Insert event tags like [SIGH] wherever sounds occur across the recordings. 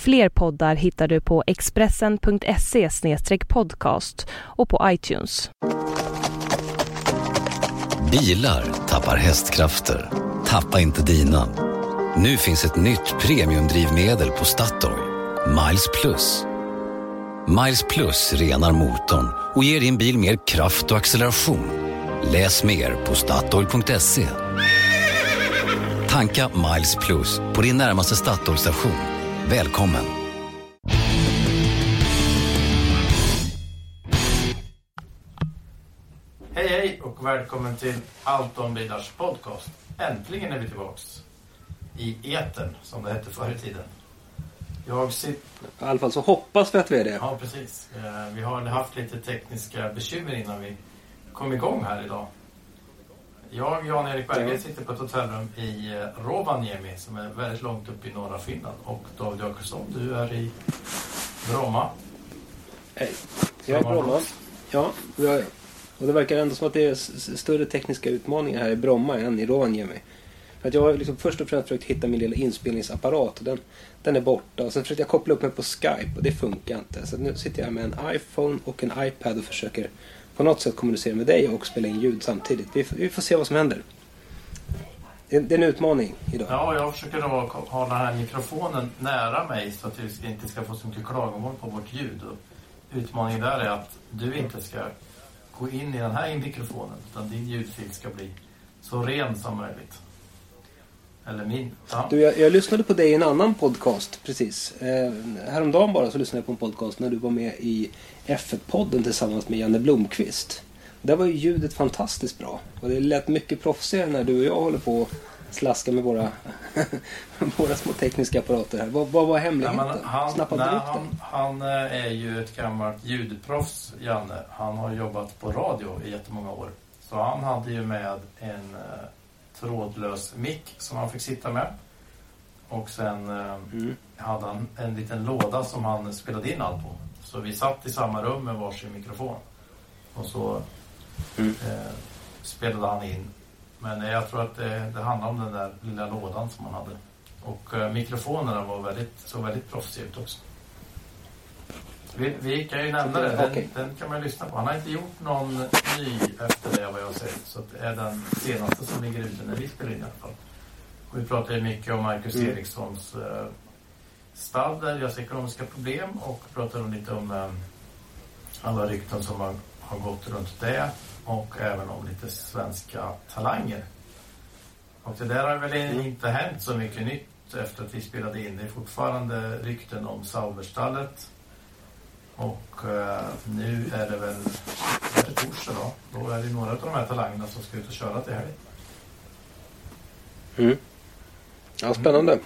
Fler poddar hittar du på expressen.se podcast och på iTunes. Bilar tappar hästkrafter. Tappa inte dina. Nu finns ett nytt premiumdrivmedel på Statoil. Miles Plus. Miles Plus renar motorn och ger din bil mer kraft och acceleration. Läs mer på Statoil.se. Tanka Miles Plus på din närmaste Statoil-station. Välkommen! Hej hej och välkommen till Allt om bilars podcast. Äntligen är vi tillbaks i etern som det hette förr i tiden. Jag sitter... I alla fall så hoppas vi att vi är det. Ja precis. Eh, Vi har haft lite tekniska bekymmer innan vi kom igång här idag. Jag, Jan-Erik Berggren, sitter på ett hotellrum i eh, Rovaniemi som är väldigt långt upp i norra Finland. Och David Jakobsson, du är i Bromma. Hej. Jag är i Bromma. Ja, och det verkar ändå som att det är större tekniska utmaningar här i Bromma än i Rovaniemi. För att jag har liksom först och främst försökt hitta min lilla inspelningsapparat och den, den är borta. Och sen försökte jag koppla upp mig på Skype och det funkar inte. Så nu sitter jag med en iPhone och en iPad och försöker på något sätt kommunicera med dig och spela in ljud samtidigt. Vi, får- vi får se vad som händer. Det, det är en utmaning idag. Ja, jag försöker då ha den här mikrofonen nära mig så att vi inte ska få så mycket klagomål på vårt ljud. Och utmaningen där är att du inte ska gå in i den här mikrofonen utan din ljudfil ska bli så ren som möjligt. Eller min. Ja. Du, jag, jag lyssnade på dig i en annan podcast precis. Eh, häromdagen bara så lyssnade jag på en podcast när du var med i F1-podden tillsammans med Janne Blomqvist. Där var ju ljudet fantastiskt bra. Och det lät mycket proffsigare när du och jag håller på och slaskar med våra, [LAUGHS] våra små tekniska apparater här. Vad, vad var hemligheten? han, Snappade nej, du upp han, den? han eh, är ju ett gammalt ljudproffs, Janne. Han har jobbat på radio i jättemånga år. Så han hade ju med en eh, trådlös mick som han fick sitta med. Och sen eh, Mm. hade han en liten låda som han spelade in allt på. Så vi satt i samma rum med varsin mikrofon. Och så Mm. eh, spelade han in. Men eh, jag tror att det, det handlade om den där lilla lådan som han hade. Och eh, mikrofonerna var väldigt, såg väldigt proffsiga ut också. Vi, vi kan ju nämna det. Den, Okej. den kan man ju lyssna på. Han har inte gjort någon ny efter det vad jag sett. Så det är den senaste som ligger ute när vi spelar in i alla fall. Och vi pratar ju mycket om Marcus Mm. Erikssons eh, stall där, deras ekonomiska problem och pratar om lite om eh, alla rykten som har, har gått runt det och även om lite svenska talanger. Och det där har väl Mm. inte hänt så mycket nytt efter att vi spelade in. Det är fortfarande rykten om Sauberstallet. Och eh, nu är det väl är det torsdag då. Då är det några av de här talangerna som ska ut och köra till helg. Mm. Ja, spännande.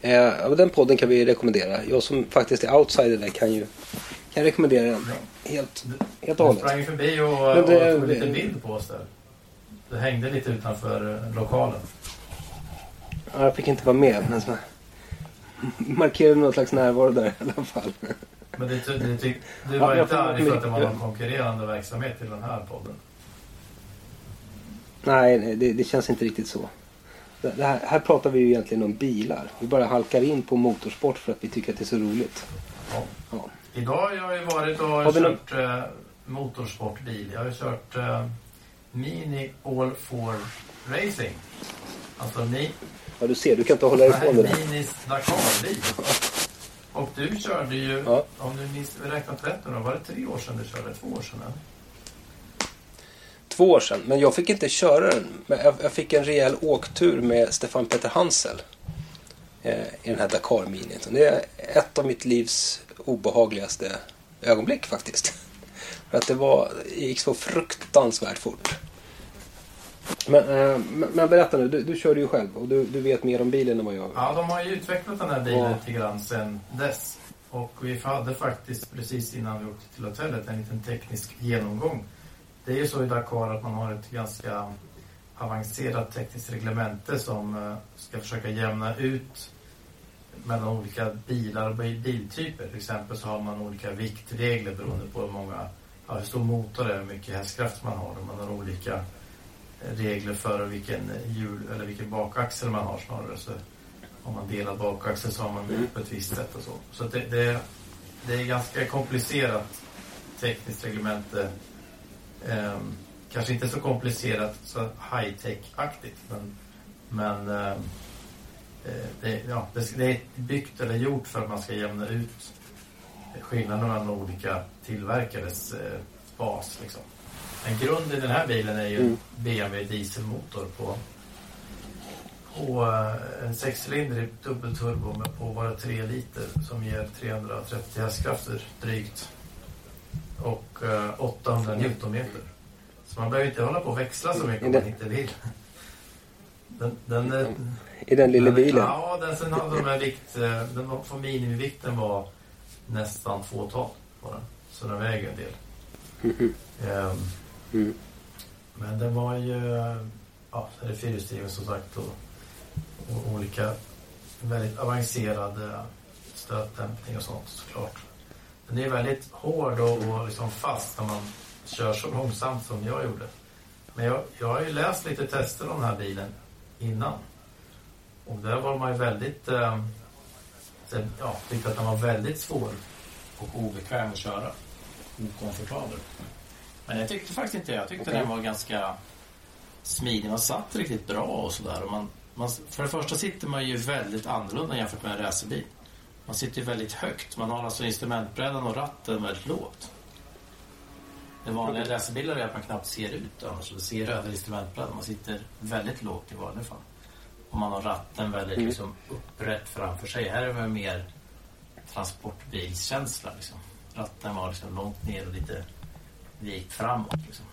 Eh, ja, men den podden kan vi rekommendera. Jag som faktiskt är outsider där kan ju kan rekommendera den helt, helt och Du hållet. sprang förbi och, det- och tog lite bild på oss där. Det hängde lite utanför eh, lokalen. Ja, jag fick inte vara med men markerade någon slags närvaro där i alla fall. Men det, det, det, du Ja, var jag inte arg för att det var någon konkurrerande verksamhet till den här podden? Nej, nej det, det känns inte riktigt så. Här, här pratar vi ju egentligen om bilar. Vi bara halkar in på motorsport för att vi tycker att det är så roligt. Ja. Ja. Idag har jag ju varit och Har vi någon- kört eh, motorsportbil. Jag har kört eh, Mini All Four Racing. Alltså ni, ja, du ser, du kan inte hålla ifrån det där. Minis Dakarbil. Och du körde ju, Ja. om du minns, räknat rätt då, var det tre år sedan du körde? Två år sedan? eller? Två år sedan, men jag fick inte köra den. Men jag, jag fick en rejäl åktur med Stefan Peter Hansel. Eh, I den här Dakar Mini. Det är ett av mitt livs obehagligaste ögonblick faktiskt. För att det var, det gick så fruktansvärt fort. Men, eh, men, berätta nu, du, du körde ju själv och du, du vet mer om bilen än vad jag Ja, de har ju utvecklat den här bilen Ja. lite grann sen dess. Och vi hade faktiskt precis innan vi åkte till hotellet en liten teknisk genomgång. Det är ju så i Dakar att man har ett ganska avancerat tekniskt reglemente som eh, ska försöka jämna ut mellan olika bilar och biltyper. Till exempel så har man olika viktregler beroende på hur många, ja, hur stor motor det är, hur mycket hästkraft man har. Man har olika regler för vilken hjul eller vilken bakaxel man har snarare. Så om man delar bakaxel så har man det på ett visst sätt och så. Så det, det, det är ganska komplicerat tekniskt reglemente. Um, kanske inte så komplicerat, så high-tech-aktigt. Men, men um, det, ja, det, det, är byggt eller gjort för att man ska jämna ut skillnaden mellan olika tillverkares eh, bas. Liksom. Men grunden i den här bilen är ju mm. BMW dieselmotor på och eh, en sexcylindrig dubbelturbo med på bara 3 liter som ger 330 hästkrafter drygt. Och 800 eh, Newtonmeter. Så man behöver inte hålla på och växla så mycket om man inte vill. Den, den, eh, I den lilla bilen? Ja, den, sen hade de en vikt, den var, för minimivikten var nästan två ton på den. Så den väger en del. Mm. Um, mm. Men den var ju, ja, det är fyrhjulsdriven som sagt. Och, och olika väldigt avancerade stötdämpning och sånt såklart. Den är väldigt hård och, och liksom fast när man kör så långsamt som jag gjorde. Men jag, jag har ju läst lite tester om den här bilen innan. Och där var man ju väldigt... Eh, ja, tyckte att den var väldigt svår och obekväm att köra. Okomfortabel. Men jag tyckte faktiskt inte Jag tyckte okay. den var ganska smidig. Man satt riktigt bra och sådär. man, man, för det första sitter man ju väldigt annorlunda jämfört med en racerbil. Man sitter ju väldigt högt. Man har alltså instrumentbrädan och ratten väldigt lågt. Det vanliga racerbilar är att man knappt ser ut annars. Man ser över instrumentbrädan. Man sitter väldigt lågt i vanliga fall. Och man har ratten väldigt mm. liksom, upprätt framför sig. Här är det mer transportbilskänsla. Liksom. Ratten var liksom långt ner och lite vikt framåt. Liksom.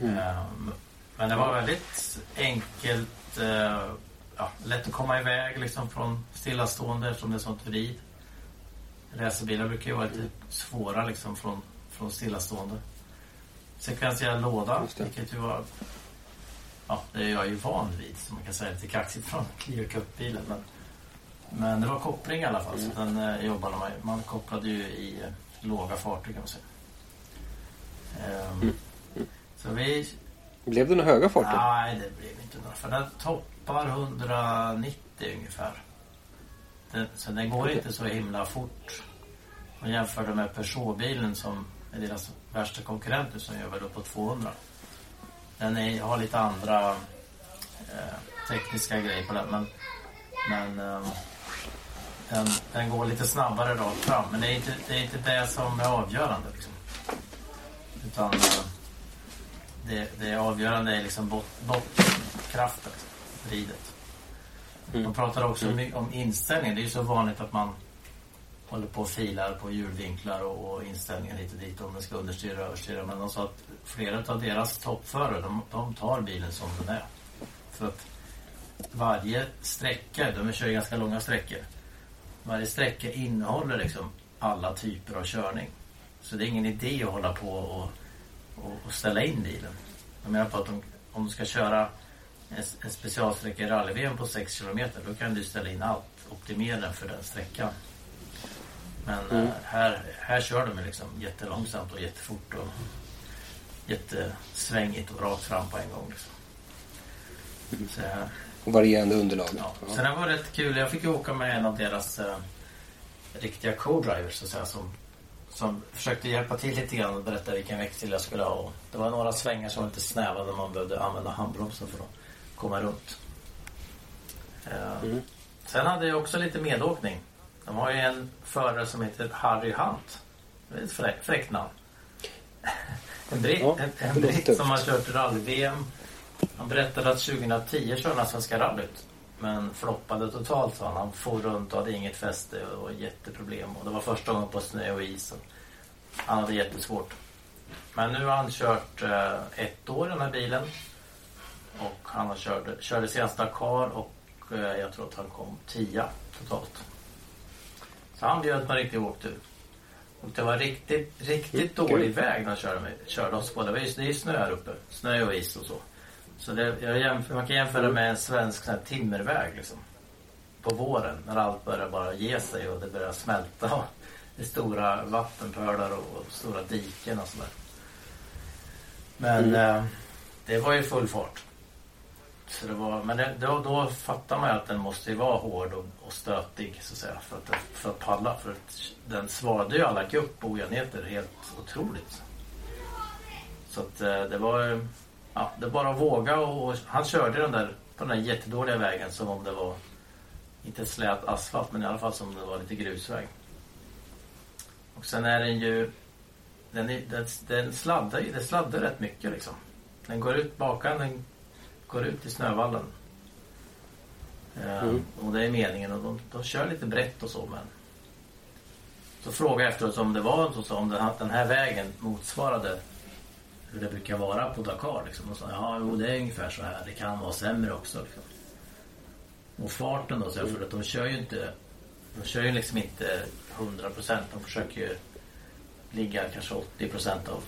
Mm. Um, men det var väldigt enkelt, eh, ja, lätt att komma iväg liksom från stillastående eftersom det är sånt vrid. Racerbilar brukar ju vara lite svåra liksom från, från stillastående. Sekventiell låda, vilket ju var... Ja, det är jag ju van vid, som man kan säga lite kaxigt från Clio Cup-bilen. Men, men det var koppling i alla fall, så den eh, jobbade man Man kopplade ju i eh, låga farter kan man säga. Um, så vi blev det några höga farter? Nej, det blev inte några. För den toppar 190 ungefär. Den, så den går inte så himla fort. Om jämför med Peugeot-bilen som är deras värsta konkurrent som gör väl uppåt 200. Den är, har lite andra eh, tekniska grejer på den. Men, men eh, den, den, går lite snabbare rakt fram. Men det är inte det, är inte det som är avgörande. Liksom. Utan... Eh, det, det avgörande är liksom bot, bottenkraften, vridet. Mm. De pratar också mm. om inställningen. Det är ju så vanligt att man håller på och filar på hjulvinklar och, och inställningar hit och dit om den ska understyra och överstyra. Men de sa att flera av deras toppförare, de, de tar bilen som den är. För att varje sträcka, de kör ganska långa sträckor. Varje sträcka innehåller liksom alla typer av körning. Så det är ingen idé att hålla på och och, och ställa in bilen. Jag menar på att om, om du ska köra en, en specialsträcka i rally på 6 km då kan du ställa in allt. Optimera den för den sträckan. Men mm. äh, här, här kör de liksom jättelångsamt och jättefort och jättesvängigt och rakt fram på en gång. Liksom. Mm. Så, och varierande underlag. Ja. ja. Sen det var rätt kul. Jag fick ju åka med en av deras äh, riktiga co-drivers så att säga, som som försökte hjälpa till lite grann och berätta vilken växel jag skulle ha. Och det var några svängar som var lite snäva där man behövde använda handbromsen för att komma runt. Eh, mm. Sen hade jag också lite medåkning. De har ju en förare som heter Harry Hunt. Det är ett frä fräckt namn. [LAUGHS] en britt, ja, en, en britt som har kört rally-VM. Han berättade att 2010 körde han Svenska rallyt. Men floppade totalt sa han. Han for runt och hade inget fäste och jätteproblem. Och det var första gången på snö och is. Han hade jättesvårt. Men nu har han kört eh, ett år den här bilen. Och han har kört, körde senast Dakar och eh, jag tror att han kom tia totalt. Så han bjöd på en riktig åktur. Och det var riktigt, riktigt Mm, dålig väg när han körde, mig, körde oss på. Det var ju det är ju snö här uppe. Snö och is och så. Så det, jämför, man kan jämföra med en svensk sån timmerväg liksom. På våren när allt börjar bara ge sig och det börjar smälta. Och det är stora vattenpölar och, och stora diken och sådär. Men eh, det var ju full fart. Så det var, men det, då, då fattar man ju att den måste ju vara hård och, och stötig så att säga. För att, för att palla. För att den svarade ju alla gupp och ojämnheter helt otroligt. Så att eh, det var ja, det bara att våga och, och han körde den där på den där jättedåliga vägen som om det var inte slät asfalt men i alla fall som om det var lite grusväg. Och sen är den ju den, är, den, den sladdar ju, det sladdar rätt mycket liksom. Den går ut bakan, den går ut i snövallen. Eh, Mm. Och det är meningen och de, de kör lite brett och så men så frågade jag efteråt om det var så, så om den här, den här vägen motsvarade hur det brukar vara på Dakar. Liksom. Och så, ja, jo, det är ungefär så här. Det kan vara sämre också. Liksom. Och farten då, så jag, för att de kör ju inte de kör ju liksom inte 100 procent. De försöker ju ligga kanske 80 procent av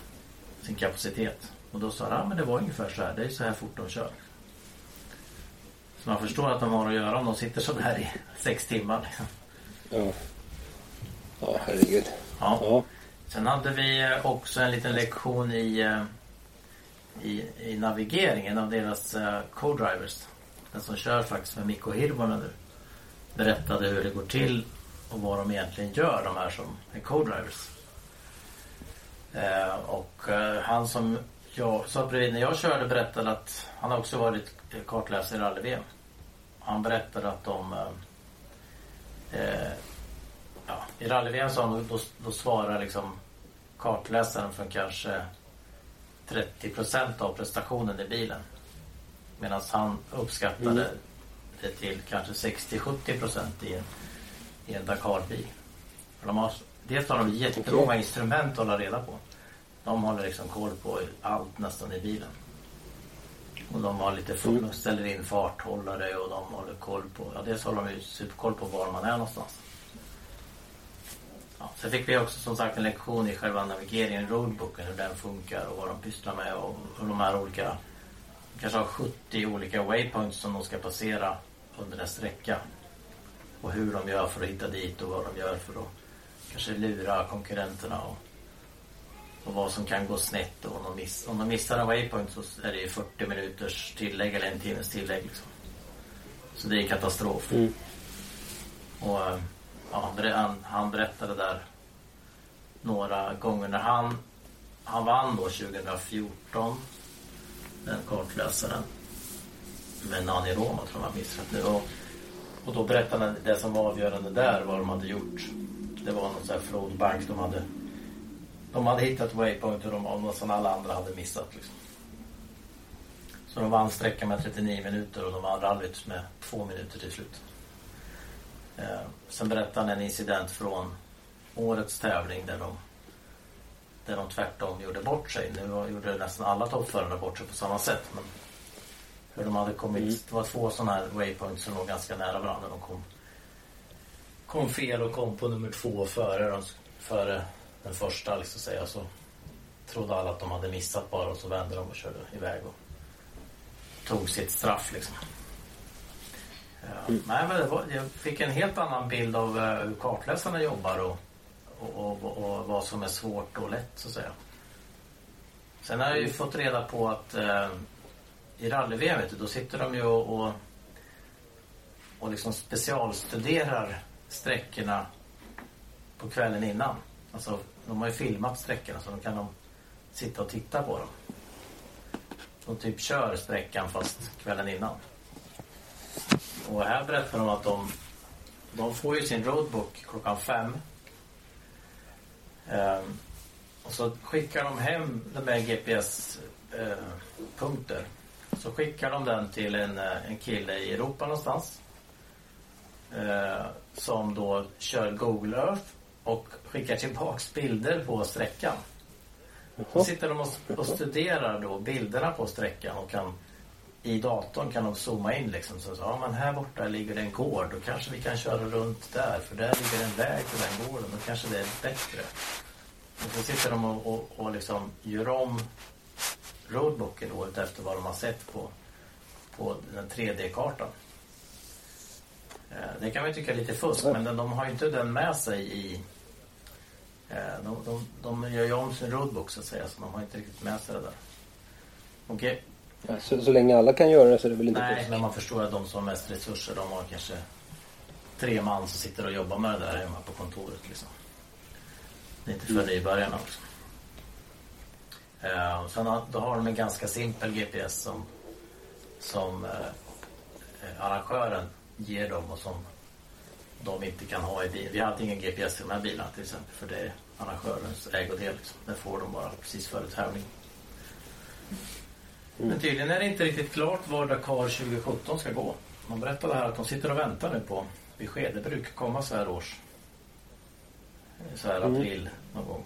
sin kapacitet. Och då sa de, ja men det var ungefär så här. Det är så här fort de kör. Så man förstår att de har att göra om de sitter så där i sex timmar. Liksom. Ja. Ja, herregud. Ja. Ja. Sen hade vi också en liten lektion i, eh, i, i navigeringen av deras uh, co-drivers. Den som kör faktiskt med Mikko Hirvonen nu. Berättade hur det går till och vad de egentligen gör, de här som är co-drivers. Eh, och eh, han som jag satt bredvid när jag körde berättade att han har också varit kartläsare i rally-VM. Han berättade att de eh, eh, ja, I rally så då, då, då svarar liksom kartläsaren för kanske 30 procent av prestationen i bilen. Medan han uppskattade Mm. det till kanske 60-70 procent i en, i en. För de har, dels har de jättemånga Okej. instrument att hålla reda på. De håller liksom koll på allt nästan i bilen. Och de har lite Mm. de ställer in farthållare och de håller koll på, ja dels har de ju superkoll på var man är någonstans. Ja, sen fick vi också som sagt en lektion i själva navigeringen, roadbooken, hur den funkar och vad de pysslar med och hur de här olika, kanske har 70 olika waypoints som de ska passera under en sträcka. Och hur de gör för att hitta dit och vad de gör för att kanske lura konkurrenterna och, och vad som kan gå snett. Och om, de miss, om de missar en waypoint så är det ju 40 minuters tillägg eller en timmes tillägg. Liksom. Så det är katastrof. Mm. Och eh, ja, han han, berättade där några gånger när han, han vann då 2014 den kartläsaren med Nani Roma tror jag man minns rätt nu. Och, och då berättade han det som var avgörande där vad de hade gjort. Det var någon sån här flodbank de hade de hade hittat waypoint och de, och som alla andra hade missat. Liksom. Så de vann sträckan med 39 minuter och de vann rallyt med två minuter till slut. Eh, sen berättade han en incident från årets tävling där de där de tvärtom gjorde bort sig. Nu gjorde nästan alla toppförare bort sig på samma sätt. Men hur de hade kommit, Mm. det var två sådana här waypoints som låg ganska nära varandra. De kom, kom fel och kom på nummer två före, de, före den första liksom säga. Så trodde alla att de hade missat bara och så vände de och körde iväg och tog sitt straff liksom. Ja, nej, men det var, jag fick en helt annan bild av eh, hur kartläsarna jobbar och, och, och, och vad som är svårt och lätt så att säga. Sen har jag ju fått reda på att eh, i rally-VM då sitter de ju och, och, och liksom specialstuderar sträckorna på kvällen innan. Alltså, de har ju filmat sträckorna så de kan de sitta och titta på dem. De typ kör sträckan fast kvällen innan. Och här berättar de att de, de får ju sin roadbook klockan fem. Ehm, och så skickar de hem de där GPS-punkter. Eh, så skickar de den till en, eh, en kille i Europa någonstans. Eh, som då kör Google Earth och skickar tillbaks bilder på sträckan. Då sitter de och, och studerar då bilderna på sträckan och kan i datorn kan de zooma in liksom. Så, så ja, men här borta ligger det en gård. Då kanske vi kan köra runt där. För där ligger en väg till den gården. Då kanske det är bättre. Och så sitter de och, och, och liksom gör om roadbooken då efter vad de har sett på, på den 3D-kartan. Eh, Det kan man ju tycka är lite fusk, men de har ju inte den med sig i... eh, De, de, de gör ju om sin roadbook så att säga, så de har inte riktigt med sig det där. Okej, Ja, så, så länge alla kan göra det så är det väl inte nej, fusk. men man förstår att de som har mest resurser, de har kanske tre man som sitter och jobbar med det där hemma på kontoret liksom. Det är inte för nybörjarna också. Eh, sen har, då har de en ganska simpel GPS som, som eh, eh, arrangören ger dem och som de inte kan ha i bil. Vi hade ingen GPS i de här bilarna till exempel för det är arrangörens ägodel. Liksom. Det får de bara precis före tävling. Men tydligen är det inte riktigt klart var Dakar 2017 ska gå. Man berättade här att de sitter och väntar nu på besked. Det brukar komma så här års. Så här april någon gång.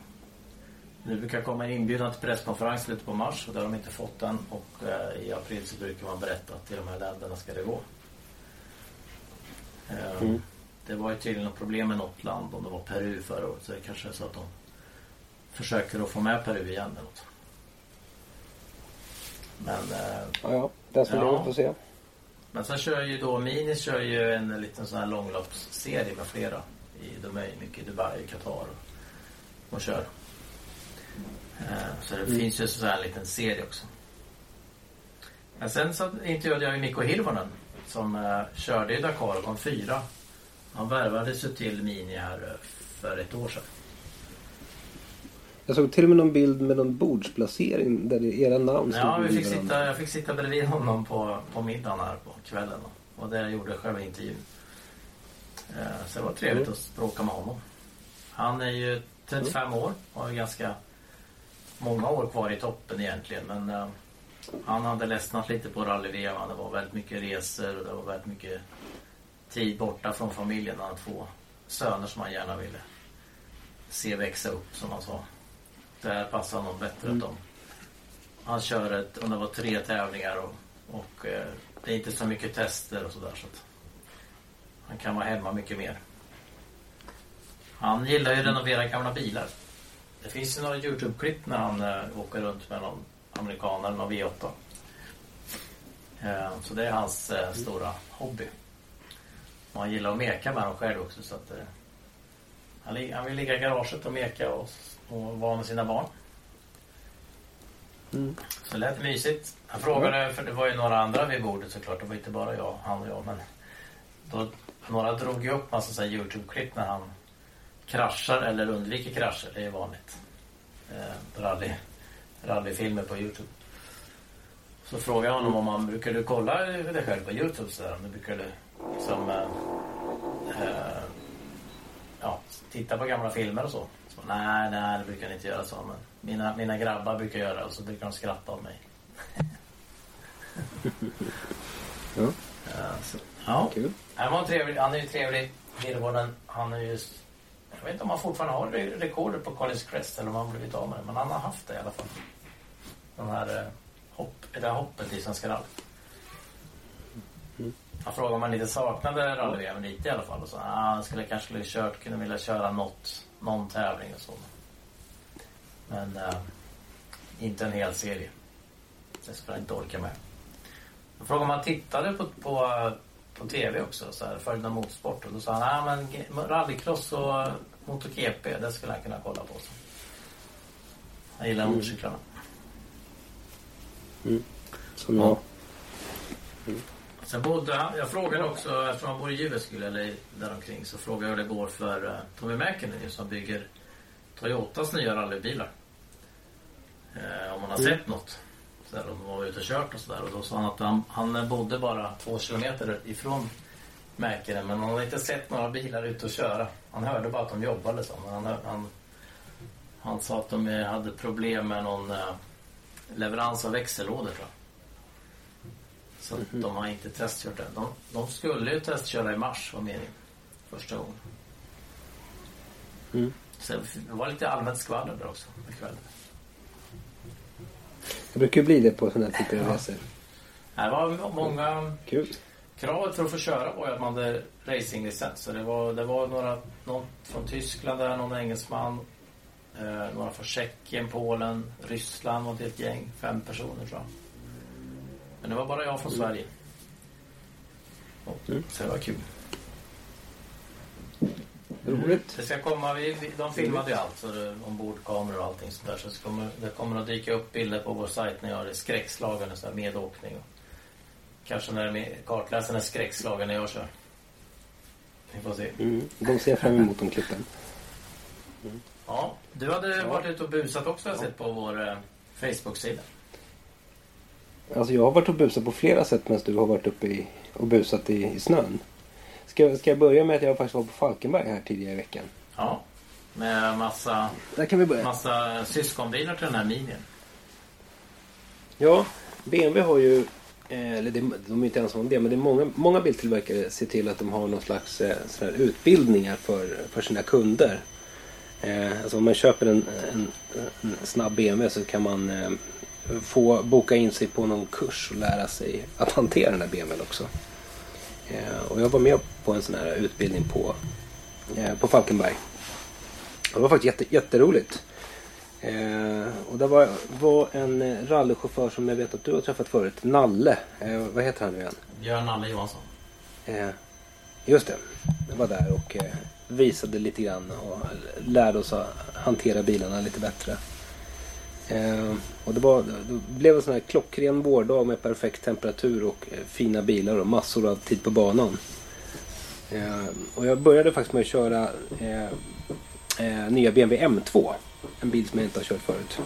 Nu brukar komma en inbjudan till presskonferens slutet på mars och där har de inte fått den. Och eh, i april så brukar man berätta att i de här länderna ska det gå. Eh, Det var ju tydligen något problem med något land, om det var Peru förra året. Så det kanske är så att de försöker att få med Peru igen eller något. Men eh, Ja, ja. Den som Ja. lever får se. men sen kör ju då Minis kör ju en liten sån här långloppsserie med flera. I, de är mycket i Dubai, Qatar och, och kör. Eh, så det finns ju så här en liten serie också. Men sen så intervjuade jag ju Mikko Hirvonen som eh, körde i Dakar och kom fyra. Han värvades ju till Mini här eh, för ett år sedan. Jag såg till och med någon bild med någon bordsplacering där era namn stod Ja, vi fick sitta, jag fick sitta bredvid honom på, på middagen här på kvällen. Och, och där jag gjorde själva intervjun. Så det var trevligt att bråka med honom. Han är ju 35 år och ju ganska många år kvar i toppen egentligen. Men eh, han hade ledsnat lite på rally-VM. Det var väldigt mycket resor och det var väldigt mycket tid borta från familjen. Han hade två söner som han gärna ville se växa upp som han sa. Där passar honom bättre att de han kör ett, om det var tre tävlingar och, och eh, det är inte så mycket tester och sådär så att han kan vara hemma mycket mer. Han gillar ju att renovera gamla bilar. Det finns ju några Youtube-klipp när han eh, åker runt med någon amerikaner, någon V8. Eh, så det är hans eh, stora hobby. Och han gillar att meka med dem själv också så att eh, han, han vill ligga i garaget och meka och, och vara med sina barn. Så det lät mysigt. Han frågade, för det var ju några andra vid bordet såklart. Det var inte bara jag, han och jag. Men då, några drog ju upp massa Youtube-klipp när han kraschar eller undviker krascher. Det är vanligt. Eh, rally, rallyfilmer på Youtube. Så frågade jag honom om han brukar du kolla dig själv på Youtube så där, om du brukar du som eh, eh, ja, titta på gamla filmer och så. så nej, nej, det brukar jag inte göra så. Men mina, mina grabbar brukar göra det och så brukar de skratta av mig. [LAUGHS] Ja. Så, ja. Kul. Han, var trevlig, han är ju trevlig. Hirvonen, han är ju... Jag vet inte om han fortfarande har rekordet på Collins Crest eller om han blivit av med det. Men han har haft det i alla fall. Den här eh, hopp, det här hoppet i Svenska rally. Han frågade om han inte saknade rally-VM lite i alla fall. Och så, ah, han skulle kanske skulle kört, kunde vilja köra något, någon tävling och så. Men eh, inte en hel serie. Det skulle han inte orka med. Jag frågade om han tittade på, på, eh, på tv också, så här, följde motorsport. Och då sa han, ah, men rallycross och MotoGP, det skulle han kunna kolla på. Så. Han gillar motorcyklarna. Som jag. Sen bodde han, jag frågade också, eftersom han bor i Jyväskylä eller däromkring, så frågade jag hur det går för uh, Tommy Mäkinen som bygger Toyotas nya rallybilar. Eh, om man har sett något. Där, de var ute och kört och sådär. Och då sa han att han, han bodde bara två kilometer ifrån Mäkinen. Men han hade inte sett några bilar ute och köra. Han hörde bara att de jobbade så. Men han, han, han sa att de hade problem med någon eh, leverans av växellådor tror jag. Så att de har inte testkört den. De, de skulle ju testköra i mars var meningen. Första gången. Så det var lite allmänt skvaller där också på kvällen. Det brukar ju bli det på sådana här typer av resor. Det var många... Kul. Kravet för att få köra var ju att man hade racinglicens. Så det var, det var några, någon från Tyskland där, någon engelsman. Eh, några från Tjeckien, Polen, Ryssland var det ett gäng. Fem personer tror jag. Men det var bara jag från Sverige. Och, Så det var kul. Roligt. Det ska komma, vi, de filmade ju allt, så det, ombordkameror och allting sånt där. Så det kommer, det kommer att dyka upp bilder på vår sajt när jag är skräckslagen, så här medåkning. Och kanske när med, kartläsaren är skräckslagen när jag kör. Vi får se. Mm. De ser fram emot de klippen. Ja, du hade varit ute och busat också har jag sett på vår eh, Facebook-sida. Alltså jag har varit och busat på flera sätt medan du har varit uppe i, och busat i, i snön. Ska, ska jag börja med att jag faktiskt var på Falkenberg här tidigare i veckan? Ja, med massa, Där kan vi börja. massa syskonbilar till den här minien. Ja, BMW har ju, eh, eller det, de är inte ensamma om det, men det är många, många biltillverkare ser till att de har någon slags eh, sån utbildningar för, för sina kunder. Eh, alltså om man köper en, en, en snabb BMW så kan man eh, få boka in sig på någon kurs och lära sig att hantera den här BMWn också. Eh, och jag var med på en sån här utbildning på, eh, på Falkenberg. Det var faktiskt jätte, jätteroligt. Eh, och det var, var en rallychaufför som jag vet att du har träffat förut. Nalle. Vad heter han nu igen? Björn Nalle Johansson. Just det. Jag var där och visade lite grann och lärde oss att hantera bilarna lite bättre. Eh, och det, var, det blev en sån här klockren vårdag med perfekt temperatur och eh, fina bilar och massor av tid på banan. Eh, och jag började faktiskt med att köra eh, eh, nya BMW M2. En bil som jag inte har kört förut.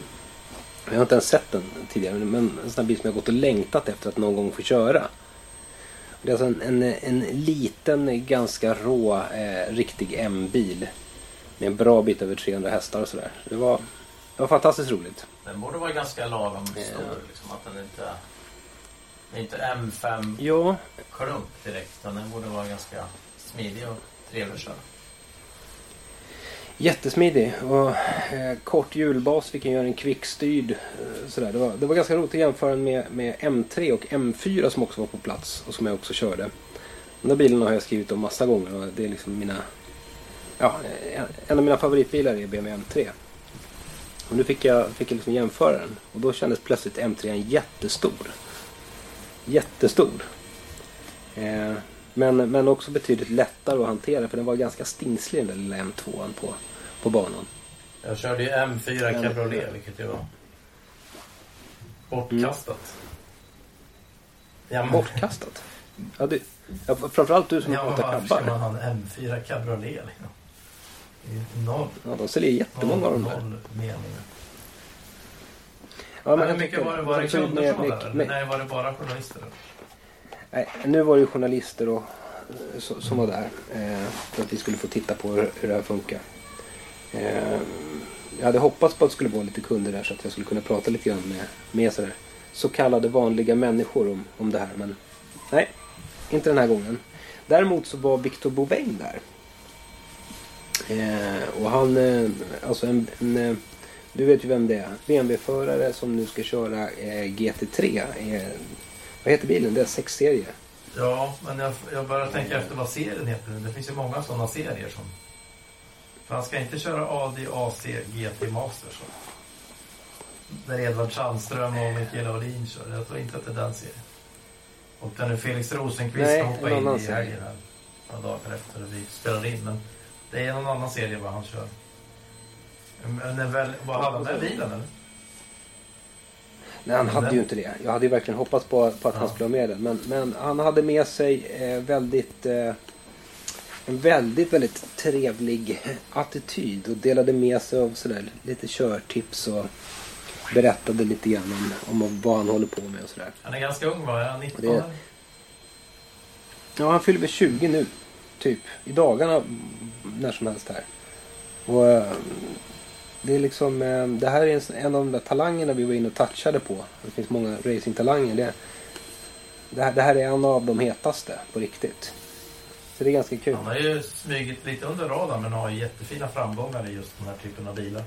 Jag har inte ens sett den tidigare men en sån här bil som jag gått och längtat efter att någon gång få köra. Det är alltså en, en, en liten, ganska rå, eh, riktig M-bil. Med en bra bit över 300 hästar och sådär. Det var, det var fantastiskt roligt. Den borde vara ganska lagom stor. Liksom, att den inte... Det är inte M5 Ja, klump direkt. Utan den borde vara ganska smidig och trevlig att köra. jättesmidig. Och eh, kort hjulbas, vi kan göra en kvickstyrd. Eh, sådär. Det, var, det var ganska roligt att jämföra den med, med M3 och M4 som också var på plats. Och som jag också körde. De där bilarna har jag skrivit om massa gånger. Och det är liksom mina... Ja, en, en av mina favoritbilar är BMW M3. Och nu fick jag, fick jag liksom jämföra den. Och då kändes plötsligt M3 jättestor. Jättestor. Eh, men, men också betydligt lättare att hantera för den var ganska stingslig den där lilla M2 på, på banan. Jag körde ju M4 Men- Cabriolet, vilket ju var bortkastat. Ja, men, Bortkastat. Ja, det, ja, framförallt du som ja, hatar varför ska cabbar. man ha en M4 Cabriolet? Liksom? Noll, Ja, de säljer jättemånga av de där. noll. Ja, Men hur mycket var det? Var det kunder med- som var där? med- Nej, var det bara journalister? Nej, nu var det ju journalister och, så- som var där. Eh, för att vi skulle få titta på hur, hur det här funkar. Eh, jag hade hoppats på att det skulle vara lite kunder där så att jag skulle kunna prata lite grann med, med sådär, så kallade vanliga människor om, om det här. Men nej, inte den här gången. Däremot så var Victor Boväng där. Eh, och han, eh, alltså en, en eh, du vet ju vem det är. BMW-förare som nu ska köra eh, GT3. Eh, vad heter bilen? Det är 6-serie. Ja, men jag, jag börjar tänka efter vad serien heter. Det finns ju många sådana serier som... För han ska inte köra AD, AC, GT Master så. Där Edvard Sandström och Mikael Olin kör. Jag tror inte att det är den serien. Och där nu Felix Rosenqvist Nej, ska hoppa en in i helgen här. Några dagar efter vi spelar in. Men det är någon annan serie vad han kör. Men väl, vad hade han med bilen eller? Nej, han hade ju inte det. Jag hade ju verkligen hoppats på, på att han Ja. skulle ha med den. Men, men han hade med sig eh, väldigt... Eh, en väldigt, väldigt trevlig attityd och delade med sig av sådär lite körtips och berättade lite grann om, om vad han håller på med och sådär. Han är ganska ung va? Är han 19? Det-? Ja, han fyller väl 20 nu. Typ. I dagarna. När som helst här. Och eh, det är liksom. eh, Det här är en, en av de där talangerna vi var inne och touchade på. Det finns många racingtalanger. Det, det, här, det här är en av de hetaste på riktigt. Så det är ganska kul. Han har ju smugit lite under radarn men har jättefina framgångar i just den här typen av bilar.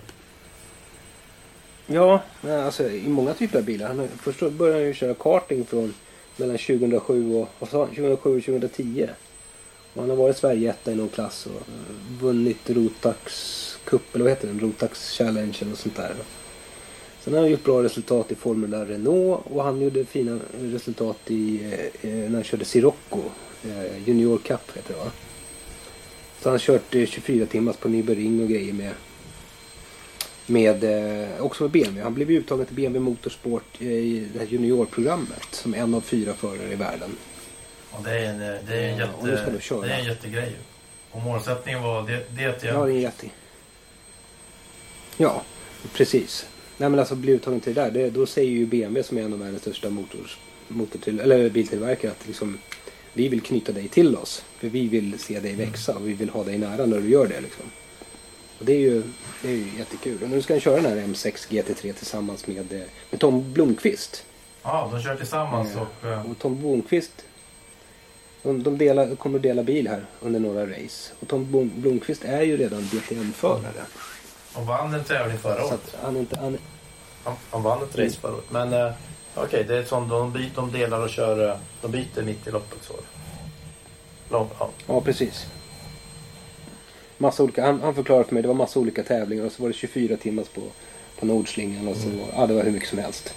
Ja, alltså i många typer av bilar. Han, först började han ju köra karting från mellan 2007 och, han? 2007 och 2010. Och han har varit Sverige-etta i någon klass och eh, vunnit Rotax Cup, eller vad heter den? Rotax Challenge eller sånt där. Sen har han gjort bra resultat i Formula Renault och han gjorde fina resultat i, eh, eh när han körde Sirocco. Eh, Junior Cup heter det va? Så han har kört eh, 24 timmars på Nybering och grejer med med, eh, också med BMW. Han blev uttagen till BMW Motorsport eh, i det här juniorprogrammet som en av fyra förare i världen. Och det är en, det är en, Ja, och nu ska jätte, köra. det är en jättegrej. ju. Och målsättningen var det, det Ja, det är jätte. Ja, precis. Nej men alltså bli uttagen till det där. Det, då säger ju BMW som är en av världens största motors, motortill, eller biltillverkare att liksom, vi vill knyta dig till oss. För vi vill se dig växa och vi vill ha dig nära när du gör det. Liksom. Och det är ju, det är ju jättekul. Och nu ska han köra den här M6 GT3 tillsammans med, eh, med Tom Blomqvist. Ja, de kör tillsammans Ja. och... eh, Och Tom Blomqvist de, de delar, kommer att dela bil här under några race. Och Tom Blom, Blomqvist är ju redan DTM-förare. Och vann en tävling förra året. han inte... Han, Han, han vann ett race förra året. Men eh, okej, det är som de, by- de delar och kör... eh, De byter mitt i loppet så. Lång, ja. ja, precis. Massa olika, han, han förklarade för mig det var massa olika tävlingar och så var det 24 timmars på, på Nordslingan och så Mm. ja, det var hur mycket som helst.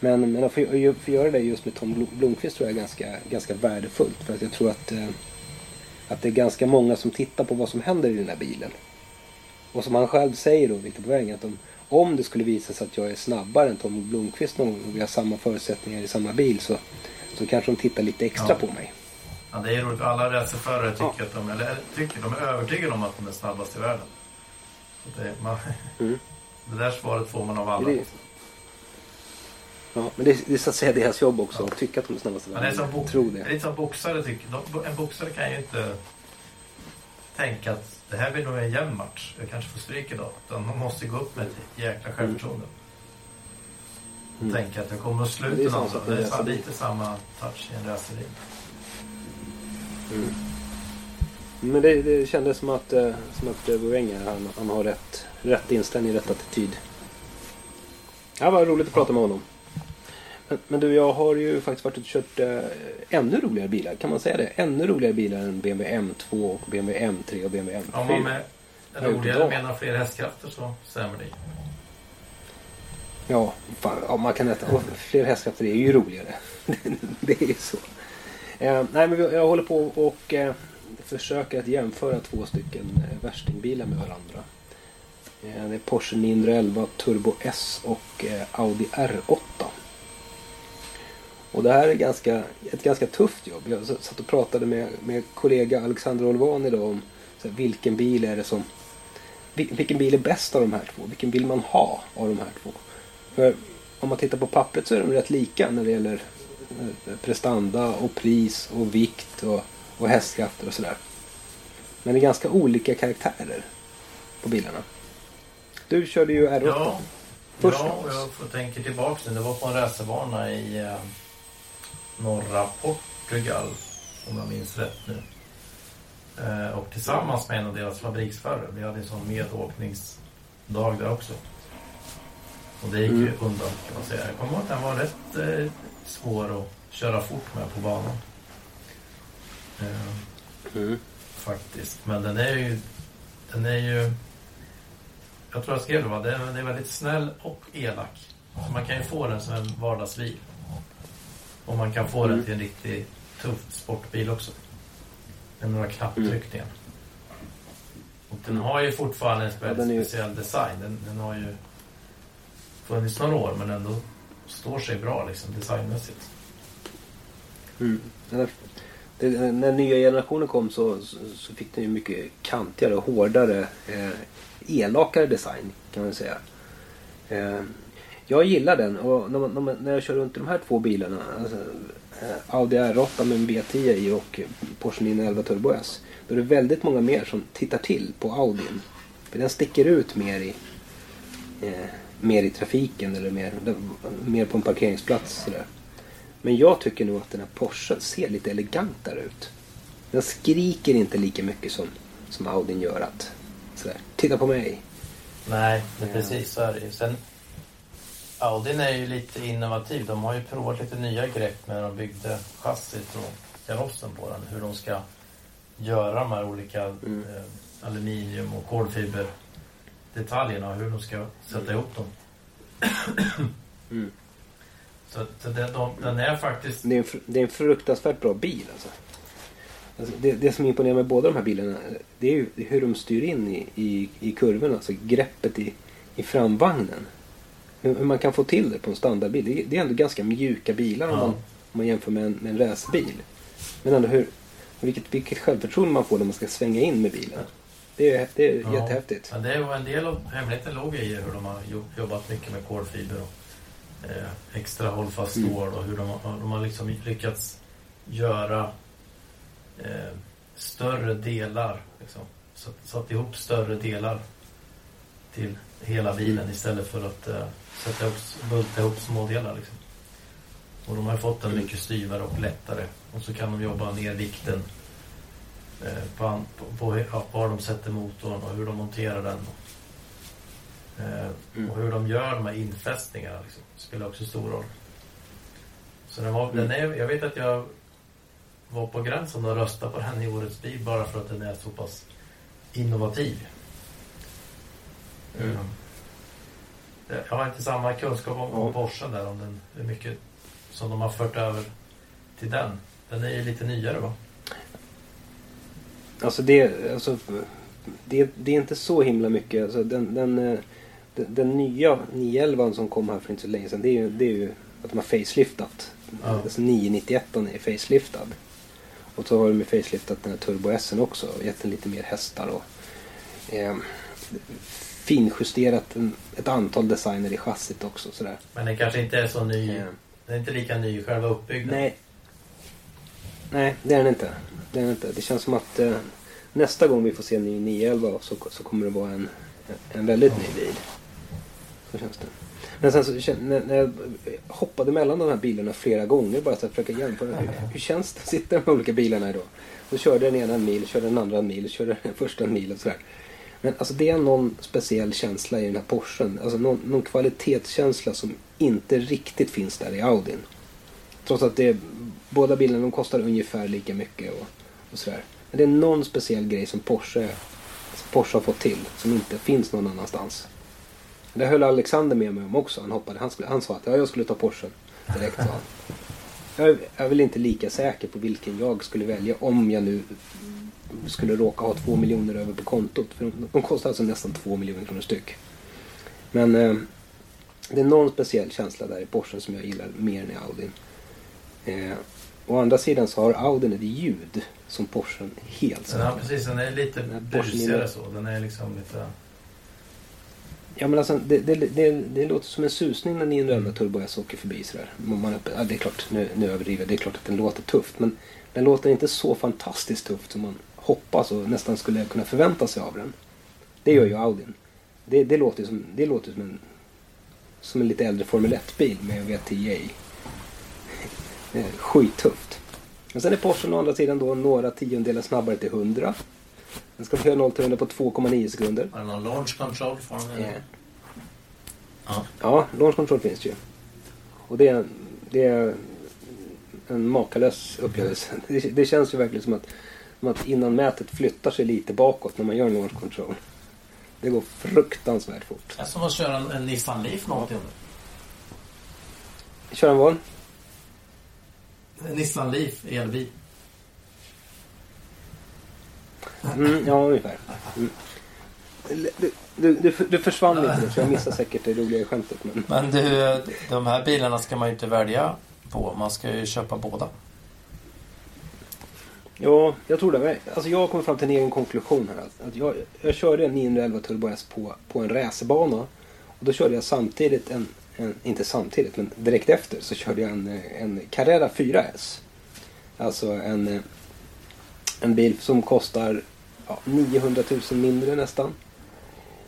Men, men att få, få göra det just med Tom Blom- Blomqvist tror jag är ganska, ganska värdefullt. För att jag tror att, eh, att det är ganska många som tittar på vad som händer i den här bilen. Och som han själv säger då, Viktor Poäng, att om, om det skulle visa sig att jag är snabbare än Tom Blomqvist någon gång och vi har samma förutsättningar i samma bil så, så kanske de tittar lite extra Ja. på mig. ja, det är roligt. Alla racerförare tycker Ja. att de... Eller tycker, de är övertygade om att de är snabbast i världen. Det, man, Mm. [LAUGHS] det där svaret får man av alla. Det ja, men det, är- det är så att säga deras jobb också att tycka att de är snabbaste i Men det är som, bo- Tro det är det. lite som boxare tycker. De, en boxare kan ju inte tänka att det här blir nog en jämn match. Jag kanske får stryk idag. Utan man måste gå upp med ett jäkla självförtroende. Och Mm. tänka att jag kommer att det är sluta samma någon. Det är fan racerbil. lite samma touch i en racerbil. Mm. Men det, det kändes som att, eh, som att eh, Wenger han, han har rätt, rätt inställning, rätt attityd. Ja, vad roligt att prata med honom. Men, men du, jag har ju faktiskt varit och kört eh, ännu roligare bilar. Kan man säga det? Ännu roligare bilar än BMW M2, och BMW M3 och BMW M4. Om man med roligare menar fler hästkrafter så stämmer det. Ja, fan, ja, man kan äta. Och fler hästkrafter är ju roligare. [LAUGHS] det är ju så. Eh, nej, men jag håller på och eh, försöker att jämföra två stycken eh, värstingbilar med varandra. Eh, det är Porsche 911 Turbo S och eh, Audi R8. Och det här är ganska, ett ganska tufft jobb. Jag satt och pratade med, med kollega Alexander Olvan idag om här, vilken bil är det som... vil- Vilken bil är bäst av de här två? Vilken vill man ha av de här två? För om man tittar på pappret så är de rätt lika när det gäller eh, prestanda och pris och vikt och, och hästkrafter och sådär. Men det är ganska olika karaktärer på bilarna. Du körde ju R8. Ja, Först ja jag får tänka tillbaka nu. Det var på en racerbana i eh, norra Portugal. Om jag minns rätt nu. Eh, och tillsammans med en av deras fabriksförare. Vi hade en sån medåkningsdag där också. Och det gick ju Mm. undan kan man säga. Jag kommer ihåg att den var rätt eh, svår att köra fort med på banan. Eh, Mm. faktiskt. Men den är ju... Den är ju... Jag tror jag skrev det va? Den är väldigt snäll och elak. Så man kan ju få den som en vardagsbil. Och man kan få den Mm. till en riktigt tuff sportbil också. Med några knapptryckningar. Och den har ju fortfarande en Ja, den är ju- speciell design. Den, den har ju funnits några år men ändå står sig bra liksom designmässigt. Mm. När, det, när nya generationen kom så, så, så fick den ju mycket kantigare och hårdare, eh, elakare design kan man säga. Eh, jag gillar den och när, jag kör runt i de här två bilarna, alltså, eh, Audi R8 med en B10 i och Porsche 911 Turbo S. Då är det väldigt många mer som tittar till på Audin. För den sticker ut mer i, eh, mer i trafiken eller mer, mer på en parkeringsplats. Sådär. Men jag tycker nog att den här Porschen ser lite elegantare ut. Den skriker inte lika mycket som, som Audin gör. Att, sådär, Titta på mig. Nej, men Ja. precis så är det ju. Sen, Audin är ju lite innovativ. De har ju provat lite nya grepp när de byggde chassit och karossen på den. Hur de ska göra de här olika Mm. eh, aluminium och kolfiberdetaljerna och hur de ska sätta ihop dem. [COUGHS] Mm. Så att den, de, den är faktiskt... Det är, en, det är en fruktansvärt bra bil alltså. alltså det, det som imponerar med båda de här bilarna det är ju hur de styr in i, i, i kurvorna. Alltså greppet i, i framvagnen. Hur, man kan få till det på en standardbil. Det, är- det är ändå ganska mjuka bilar om, Ja. man, om man jämför med en, med en racerbil. Men ändå hur, vilket, vilket självförtroende man får när man ska svänga in med bilen. Det är, det är Ja. jättehäftigt. Men det är ju en del av hemligheten låg i hur de har jo- jobbat mycket med kolfiber och eh, extra hållfast Mm. stål och hur de, har- de har liksom lyckats göra eh, större delar. Liksom. Satt, satt ihop större delar till hela bilen istället för att eh, sätta ihop, bulta ihop smådelar. Liksom. Och de har fått den Mm. mycket styvare och lättare. Och så kan de jobba ner vikten eh, på, på, på ja, var de sätter motorn och hur de monterar den. Eh, Mm. Och hur de gör de här infästningarna liksom, spelar också stor roll. Så den var, Mm. den är, jag vet att jag var på gränsen att rösta på den i årets bil bara för att den är så pass innovativ. Mm. Jag har inte samma kunskap om, om. Porsche där, om den, hur mycket som de har fört över till den. Den är ju lite nyare va? Alltså det, alltså, det, det är inte så himla mycket. Alltså den, den, eh, den, den nya 911 som kom här för inte så länge sedan. Det är ju, det är ju att de har faceliftat. Ja. Alltså 991 är faceliftad. Och så har de faceliftat den här Turbo S också. Och gett den lite mer hästar och eh, finjusterat en, ett antal designer i chassit också. Sådär. Men den kanske inte är så ny. Eh, Den är inte lika ny själva uppbyggnaden. Nej. Nej, det är den inte. Det är den inte. Det känns som att eh, nästa gång vi får se en ny 911 så, så kommer det vara en, en väldigt ny bil. Så känns det. Men sen så när, jag hoppade mellan de här bilarna flera gånger bara för att försöka jämföra. Hur, hur känns det att sitta i de olika bilarna idag? Då körde den ena en mil, körde den andra en mil, körde den första en mil och sådär. Men alltså det är någon speciell känsla i den här Porschen. Alltså någon, någon kvalitetskänsla som inte riktigt finns där i Audin. Trots att det, båda bilarna de kostar ungefär lika mycket och, och sådär. Men det är någon speciell grej som Porsche, som Porsche har fått till som inte finns någon annanstans. Det höll Alexander med mig om också. Han, hoppade, han, skulle, han sa att ja, jag skulle ta Porschen direkt. Sa han. Jag, är- jag är väl inte lika säker på vilken jag skulle välja om jag nu skulle råka ha två miljoner över på kontot. För de, de kostar alltså nästan två miljoner kronor styck. Men eh, det är någon speciell känsla där i Porschen som jag gillar mer än i Audin. Eh, å andra sidan så har Audin ett ljud som Porschen helt saknar. precis, den är lite busigare så. Den är liksom lite... Ja men alltså det, det, det, det låter som en susning när 911 Turbo S åker förbi sådär. Man, ja, det är klart, nu, nu överdriver jag. Det är klart att den låter tufft. Men den låter inte så fantastiskt tufft som man hoppas och nästan skulle kunna förvänta sig av den. Det gör ju Audin. Det, det låter ju som, det låter som en som en lite äldre Formel 1-bil med VTI. Det Skittufft. Men sen är Porschen å andra sidan då några tiondelar snabbare till 100. Den ska få göra 0 till 100 på 2,9 sekunder. Har den någon launch control? Den, Eh, Ja. Ja, launch control finns ju. Och det är, det är en makalös upplevelse. Det, det känns ju verkligen som att, att innan mätet flyttar sig lite bakåt när man gör en launch control. Det går fruktansvärt fort. Det är som att köra en, en Nissan Leaf någonting. Kör en vad? Nissan Leaf elbil. Mm, ja, ungefär. Mm. Du, du, du, försvann lite så jag missade säkert det roliga skämtet. Men... Men du, de här bilarna ska man ju inte välja på. Man ska ju köpa båda. Ja, jag tror det. Alltså jag har kommit fram till en egen konklusion här. Att jag, jag körde en 911 Turbo S på, på en racerbana. Och då körde jag samtidigt en, en, inte samtidigt, men direkt efter så körde jag en, en Carrera 4S. Alltså en, en bil som kostar ja, 900 000 mindre nästan.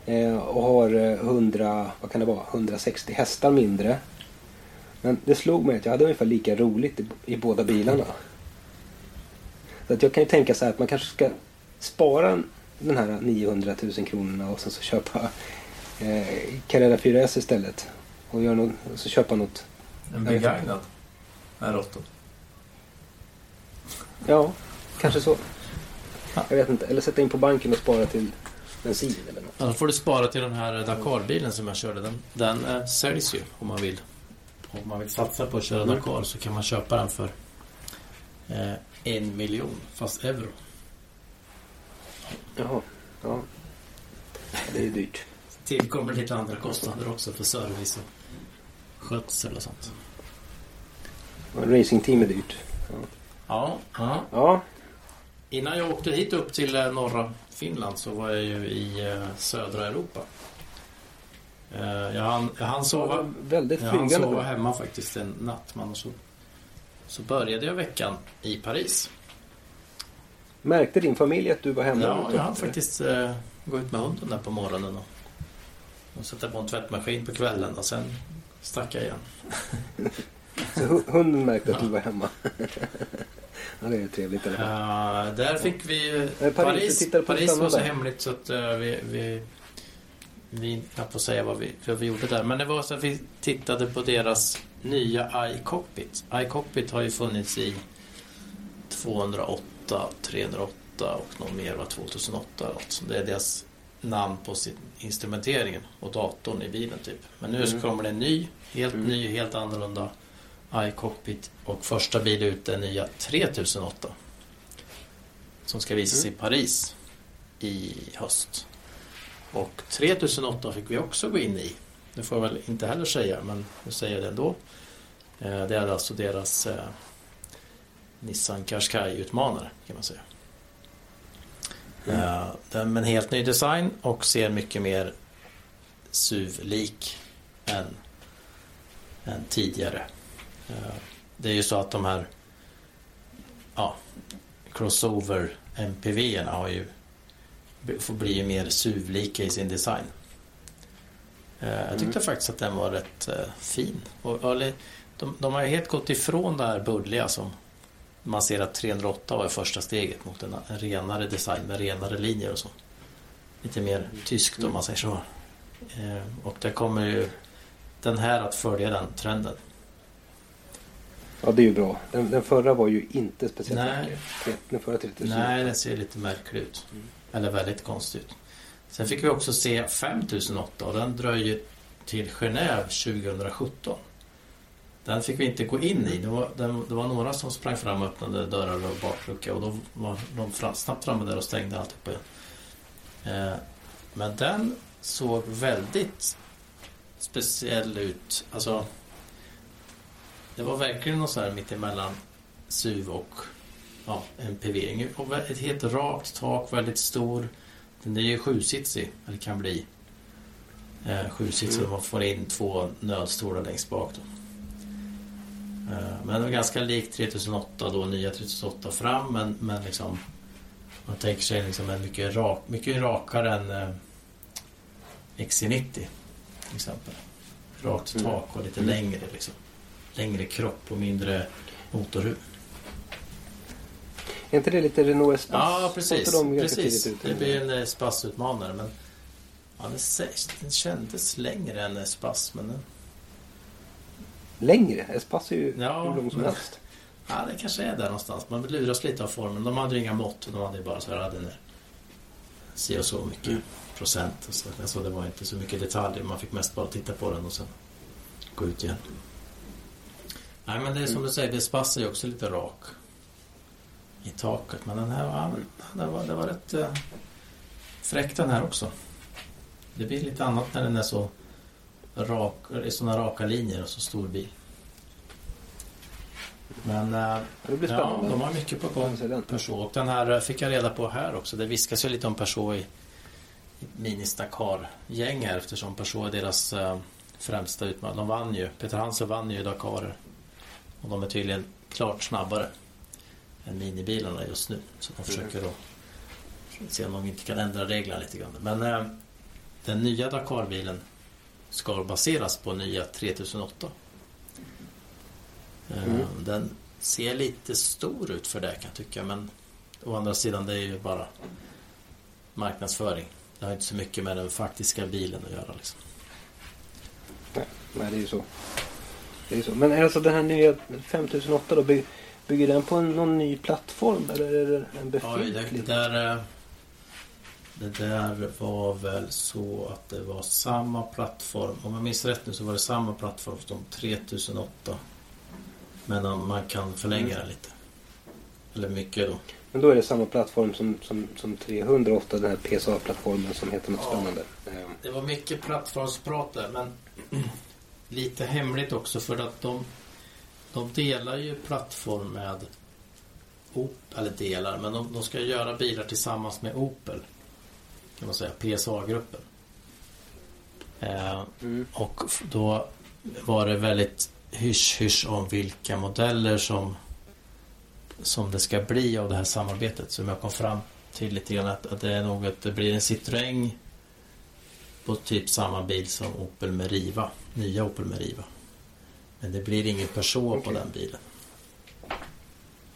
Eh, och har eh, 100, vad kan det vara, 160 hästar mindre. Men det slog mig att jag hade ungefär lika roligt i, i båda bilarna. Så att jag kan ju tänka så här att man kanske ska spara en- den här 900 000 kronorna och sen så köpa eh, Carrera 4S istället. Och, göra något, och så köpa något. En begagnad R8. Ja, kanske så. Jag vet inte. Eller sätta in på banken och spara till bensin eller något. Då får du spara till den här Dakar-bilen som jag körde. Den, den eh, säljs ju om man vill. Om man vill satsa på att köra Mm. Dakar så kan man köpa den för eh, en miljon fast euro. Jaha. Ja. Det är ju dyrt. Tillkommer lite andra kostnader också för service och skötsel och sånt. Och racingteam är dyrt. Ja, ja. Ja. Innan jag åkte hit upp till eh, norra Finland så var jag ju i eh, södra Europa. Eh, Jag hann, jag hann sova, jag hann sova hemma faktiskt en natt. Men så, så började jag veckan i Paris. Märkte din familj att du var hemma? Ja, jag hann faktiskt eh, gå ut med hunden där på morgonen och, och sätta på en tvättmaskin på kvällen och sen stack jag igen. [LAUGHS] Så hu- hunden märkte att du var hemma? [LAUGHS] ja, det är trevligt. Eller? Uh, där fick vi... Paris, Paris, Paris, var så hemligt så att eh, vi, vi, vi kan få säga vad vi, vad vi gjorde där. Men det var så att vi tittade på deras nya iCockpit. iCockpit har ju funnits i 208, 308 och någon mer var 2008. eller något. Så det är deras namn på sin instrumenteringen och datorn i bilen typ. Men nu Mm. kommer det en ny, helt Mm. ny, helt annorlunda iCockpit och första bil ut är nya 3008 som ska visas i Paris i höst. Och 3008 fick vi också gå in i. Det får jag väl inte heller säga, men nu säger jag det ändå. Eh, Det är alltså deras eh, Nissan Qashqai-utmanare kan man säga. Eh, Den med en helt ny design och ser mycket mer SUV-lik än, än tidigare. Det är ju så att de här ja, crossover MPV-erna har ju får bli mer SUV-lika i sin design. Eh, Jag tyckte faktiskt att den var rätt eh, fin. Och, de, de har helt gått ifrån det här buddliga som man ser att 308 var första steget mot en, en renare design med renare linjer och så. Lite mer tyskt om man säger så. Eh, Och där kommer ju den här att följa den trenden. Ja, det är ju bra. Den, den förra var ju inte speciellt Nej. Tre- Den förra 3000. Nej, den ser lite märklig ut. Eller väldigt konstig ut. Sen fick vi också se 5008 och den dröjer till Genève 2017. Den fick vi inte gå in i. Det var, den, det var några som sprang fram och öppnade dörrar och baklucka och då var de fram, snabbt framme där och stängde alltihopa igen. Eh, men den såg väldigt speciell ut. Alltså, det var verkligen något så här mittemellan SUV och ja. Och vä- ett helt rakt tak, väldigt stor. Den är ju sjusitsig, eller kan bli. Eh, sjusitsig och man får in två nödstolar längst bak. Då. Eh, men det var ganska likt 3008 då, nya 3008 fram, men, men liksom man tänker sig liksom en mycket, rak, mycket rakare än eh, XC90 till exempel. Rakt Mm. tak och lite längre liksom. Längre kropp och mindre motorhuv. Är inte det lite Renault Espace? Ja, precis. de precis. Det blir en eh, spassutmanare. Men ja, den, den kändes längre än spass. Men den, Längre? Espace är ju Ja, hur lång som men- helst. ja, det kanske är där någonstans. Man luras lite av formen. De hade ju inga mått. De hade ju bara så här, hade si och så mycket Mm. procent. Och så. Alltså, det var inte så mycket detaljer. Man fick mest bara titta på den och sen gå ut igen. Nej, men det är som du säger. Det spass är ju också lite rak i taket. Men den här ja, det var, det var rätt eh, fräck den här också. Det blir lite annat när den är så rak, i sådana raka linjer och så stor bil. Men eh, ja, de har mycket på gång. Peugeot. Och den här eh, fick jag reda på här också. Det viskas ju lite om Peugeot i, i Mini-Dakar-gäng här eftersom Peugeot är deras eh, främsta utmanare. De vann ju. Peter Hansen vann ju Dakarer. Och de är tydligen klart snabbare än minibilarna just nu. Så de försöker då se om de inte kan ändra reglerna lite grann. Men eh, den nya Dakar-bilen ska baseras på nya 3008. Eh, Mm. Den ser lite stor ut för det kan jag tycka. Men å andra sidan det är ju bara marknadsföring. Det har inte så mycket med den faktiska bilen att göra. Liksom. Nej, det är ju så. Det är så. Men alltså den här nya 5008 då, bygger den på en, någon ny plattform eller är det en Oj, det, befintlig? det, där, eh, det där var väl så att det var samma plattform. Om jag minns rätt nu så var det samma plattform som 3008. Men man kan förlänga den lite. Eller mycket då. Men då är det samma plattform som, som, som 308, den här PSA-plattformen som heter något Ja. spännande. Eh, Det var mycket plattformsprat där men [CLEARS THROAT] lite hemligt också för att de, de delar ju plattform med Opel, eller delar, men de, de ska göra bilar tillsammans med Opel. Kan man säga, PSA-gruppen. Eh, Mm. och då var det väldigt hysch-hysch om vilka modeller som som det ska bli av det här samarbetet som jag kom fram till lite grann att, att det är nog att det blir en Citroën på typ samma bil som Opel Meriva. Nya Opel Meriva. Men det blir ingen Peugeot på Okej. den bilen.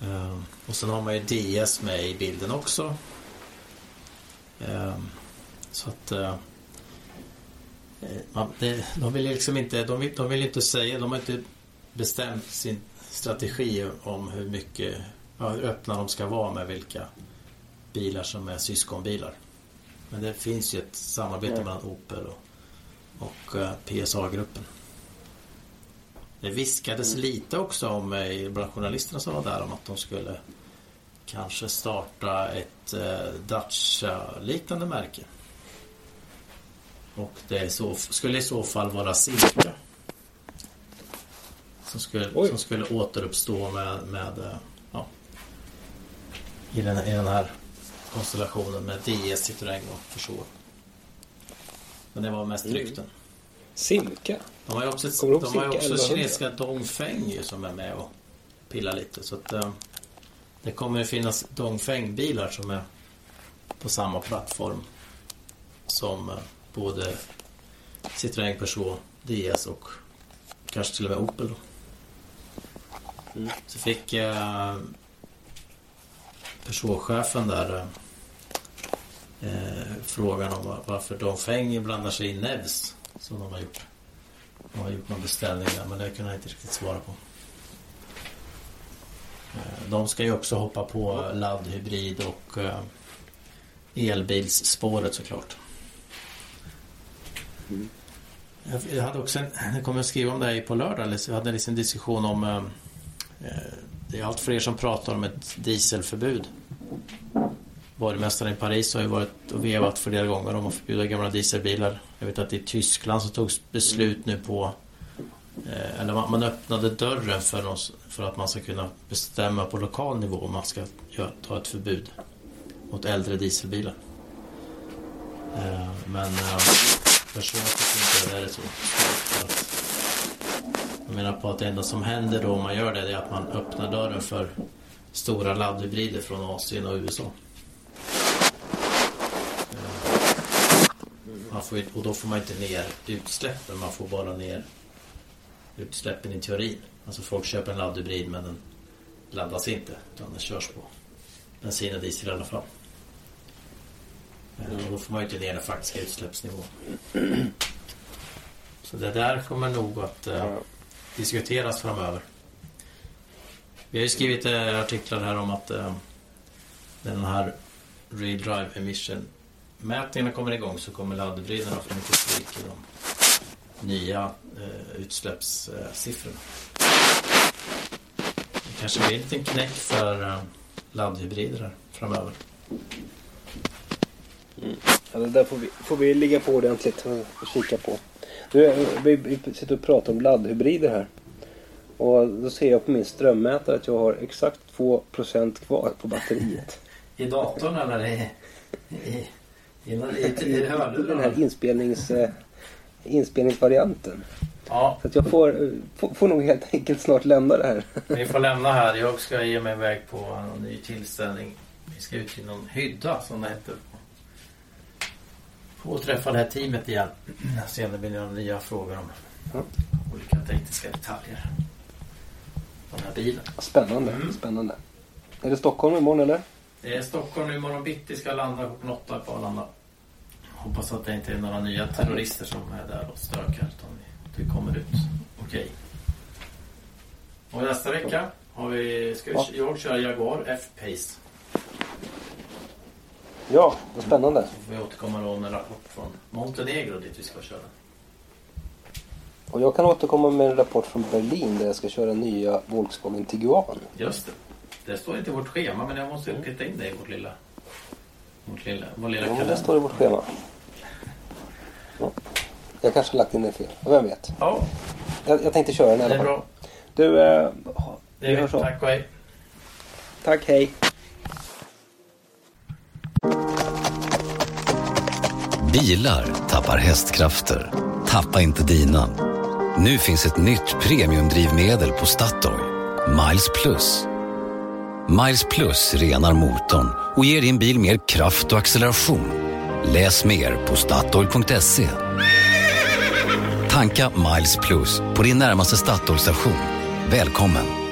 Ehm, och sen har man ju DS med i bilden också. Ehm, så att eh, man, det, de vill liksom inte, de vill, de vill inte säga, de har inte bestämt sin strategi om hur mycket, ja, hur öppna de ska vara med vilka bilar som är syskonbilar. Men det finns ju ett samarbete Ja. mellan Opel och, och eh, PSA-gruppen. Det viskades lite också om, eh, bland journalisterna som var där, om att de skulle kanske starta ett eh, Dacia-liknande märke. Och det så, skulle i så fall vara Silka. Som skulle, Oj. som skulle återuppstå med, med eh, ja, i, den, i den här konstellationen med DS, Citroën och Peugeot. Men det var mest Mm. Simca? De har ju också, ihåg de har också 1100? kinesiska Dongfeng som är med och pillar lite. Så att, eh, det kommer ju finnas Dongfeng-bilar som är på samma plattform som eh, både Citroën, Peugeot, DS och kanske till och med Opel. Då. Mm. Så fick eh, Peugeot-chefen där eh, eh, frågan om var- varför Dongfeng blandar sig i Nevs som de har gjort. De har gjort någon beställning där men det kunde jag inte riktigt svara på. Eh, De ska ju också hoppa på laddhybrid och eh, elbilsspåret såklart. Mm. Jag hade också en, jag kommer att skriva om det här på lördag. Jag hade en diskussion om eh, Det är allt fler som pratar om ett dieselförbud. Borgmästaren i Paris har ju varit och vevat flera gånger om att förbjuda gamla dieselbilar. Jag vet att i Tyskland så togs beslut nu på eh, eller man, man öppnade dörren för, oss, för att man ska kunna bestämma på lokal nivå om man ska göra, ta ett förbud mot äldre dieselbilar. Eh, men eh, personligen tycker inte det är så. Att- Jag menar på att det enda som händer då om man gör det är att man öppnar dörren för stora laddhybrider från Asien och USA. Eh, man får, och då får man inte ner utsläppen, man får bara ner utsläppen i teorin. Alltså folk köper en laddhybrid men den laddas inte utan den körs på bensin och diesel i alla fall. Eh, Och då får man ju inte ner den faktiska utsläppsnivån. [CLEARS THROAT] Så det där kommer nog att eh, diskuteras framöver. Vi har ju skrivit eh, artiklar här om att eh, den här Real Drive Emission mätningarna kommer igång så kommer laddhybriderna få mycket stryk i de nya eh, utsläppssiffrorna. Det kanske blir en liten knäck för eh, laddhybrider framöver. Ja, det där får vi, får vi ligga på ordentligt och kika på. Nu, eh, vi, vi sitter och pratar om laddhybrider här. Och då ser jag på min strömmätare att jag har exakt 2% kvar på batteriet. [LAUGHS] I datorn eller i, i, i, i, i Den här inspelnings, eh, inspelningsvarianten. Ja, Så att jag får, eh, får, får nog helt enkelt snart lämna det här. vi får lämna här. Jag ska ge mig iväg på en ny tillställning. Vi ska ut till någon hydda som det heter. Få träffa det här teamet igen. Se om det blir några nya frågor om Ja. olika tekniska detaljer. Den här bilen. Spännande, Mm. spännande. Är det Stockholm imorgon eller? Det är Stockholm nu imorgon bitti. Ska landa klockan åtta på Arlanda. Hoppas att det inte är några nya terrorister som är där och stökar. Utan det kommer ut okej. Och nästa vecka har vi, ska vi, jag köra Jaguar F-Pace. Ja, vad spännande. Så får vi återkomma då med en rapport från Montenegro dit vi ska köra. Och jag kan återkomma med en rapport från Berlin där jag ska köra nya Volkswagen Tiguan. Just det. Det står inte i vårt schema men jag måste peta in det i vårt lilla... Vårt lilla, vår lilla Ja, men det kalender. står i vårt schema. Ja. Jag kanske har lagt in det fel. Vem vet? Ja, Jag, jag tänkte köra den i det alla är fall. bra. Du, eh, Det vi är hörs. Tack och hej. Tack, hej. Bilar tappar hästkrafter. Tappa inte dina. Nu finns ett nytt premiumdrivmedel på Statoil. Miles Plus. Miles Plus renar motorn och ger din bil mer kraft och acceleration. Läs mer på Statoil.se. Tanka Miles Plus på din närmaste Statoil-station. Välkommen!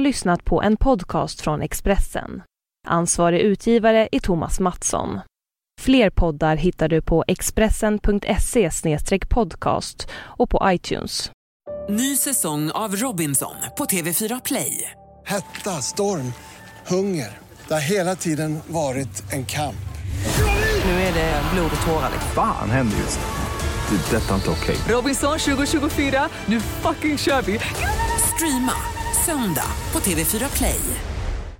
Har lyssnat på en podcast från Expressen. Ansvarig utgivare är Thomas Mattsson. Fler poddar hittar du på expressen.se podcast och på iTunes. Ny säsong av Robinson på TV4 Play. Hetta, storm, hunger. Det har hela tiden varit en kamp. Nu är det blod och tårar. liksom. Fan händer just nu. Det. Detta är inte okej. Robinson 2024, nu fucking kör vi! Streama söndag på TV4 Play.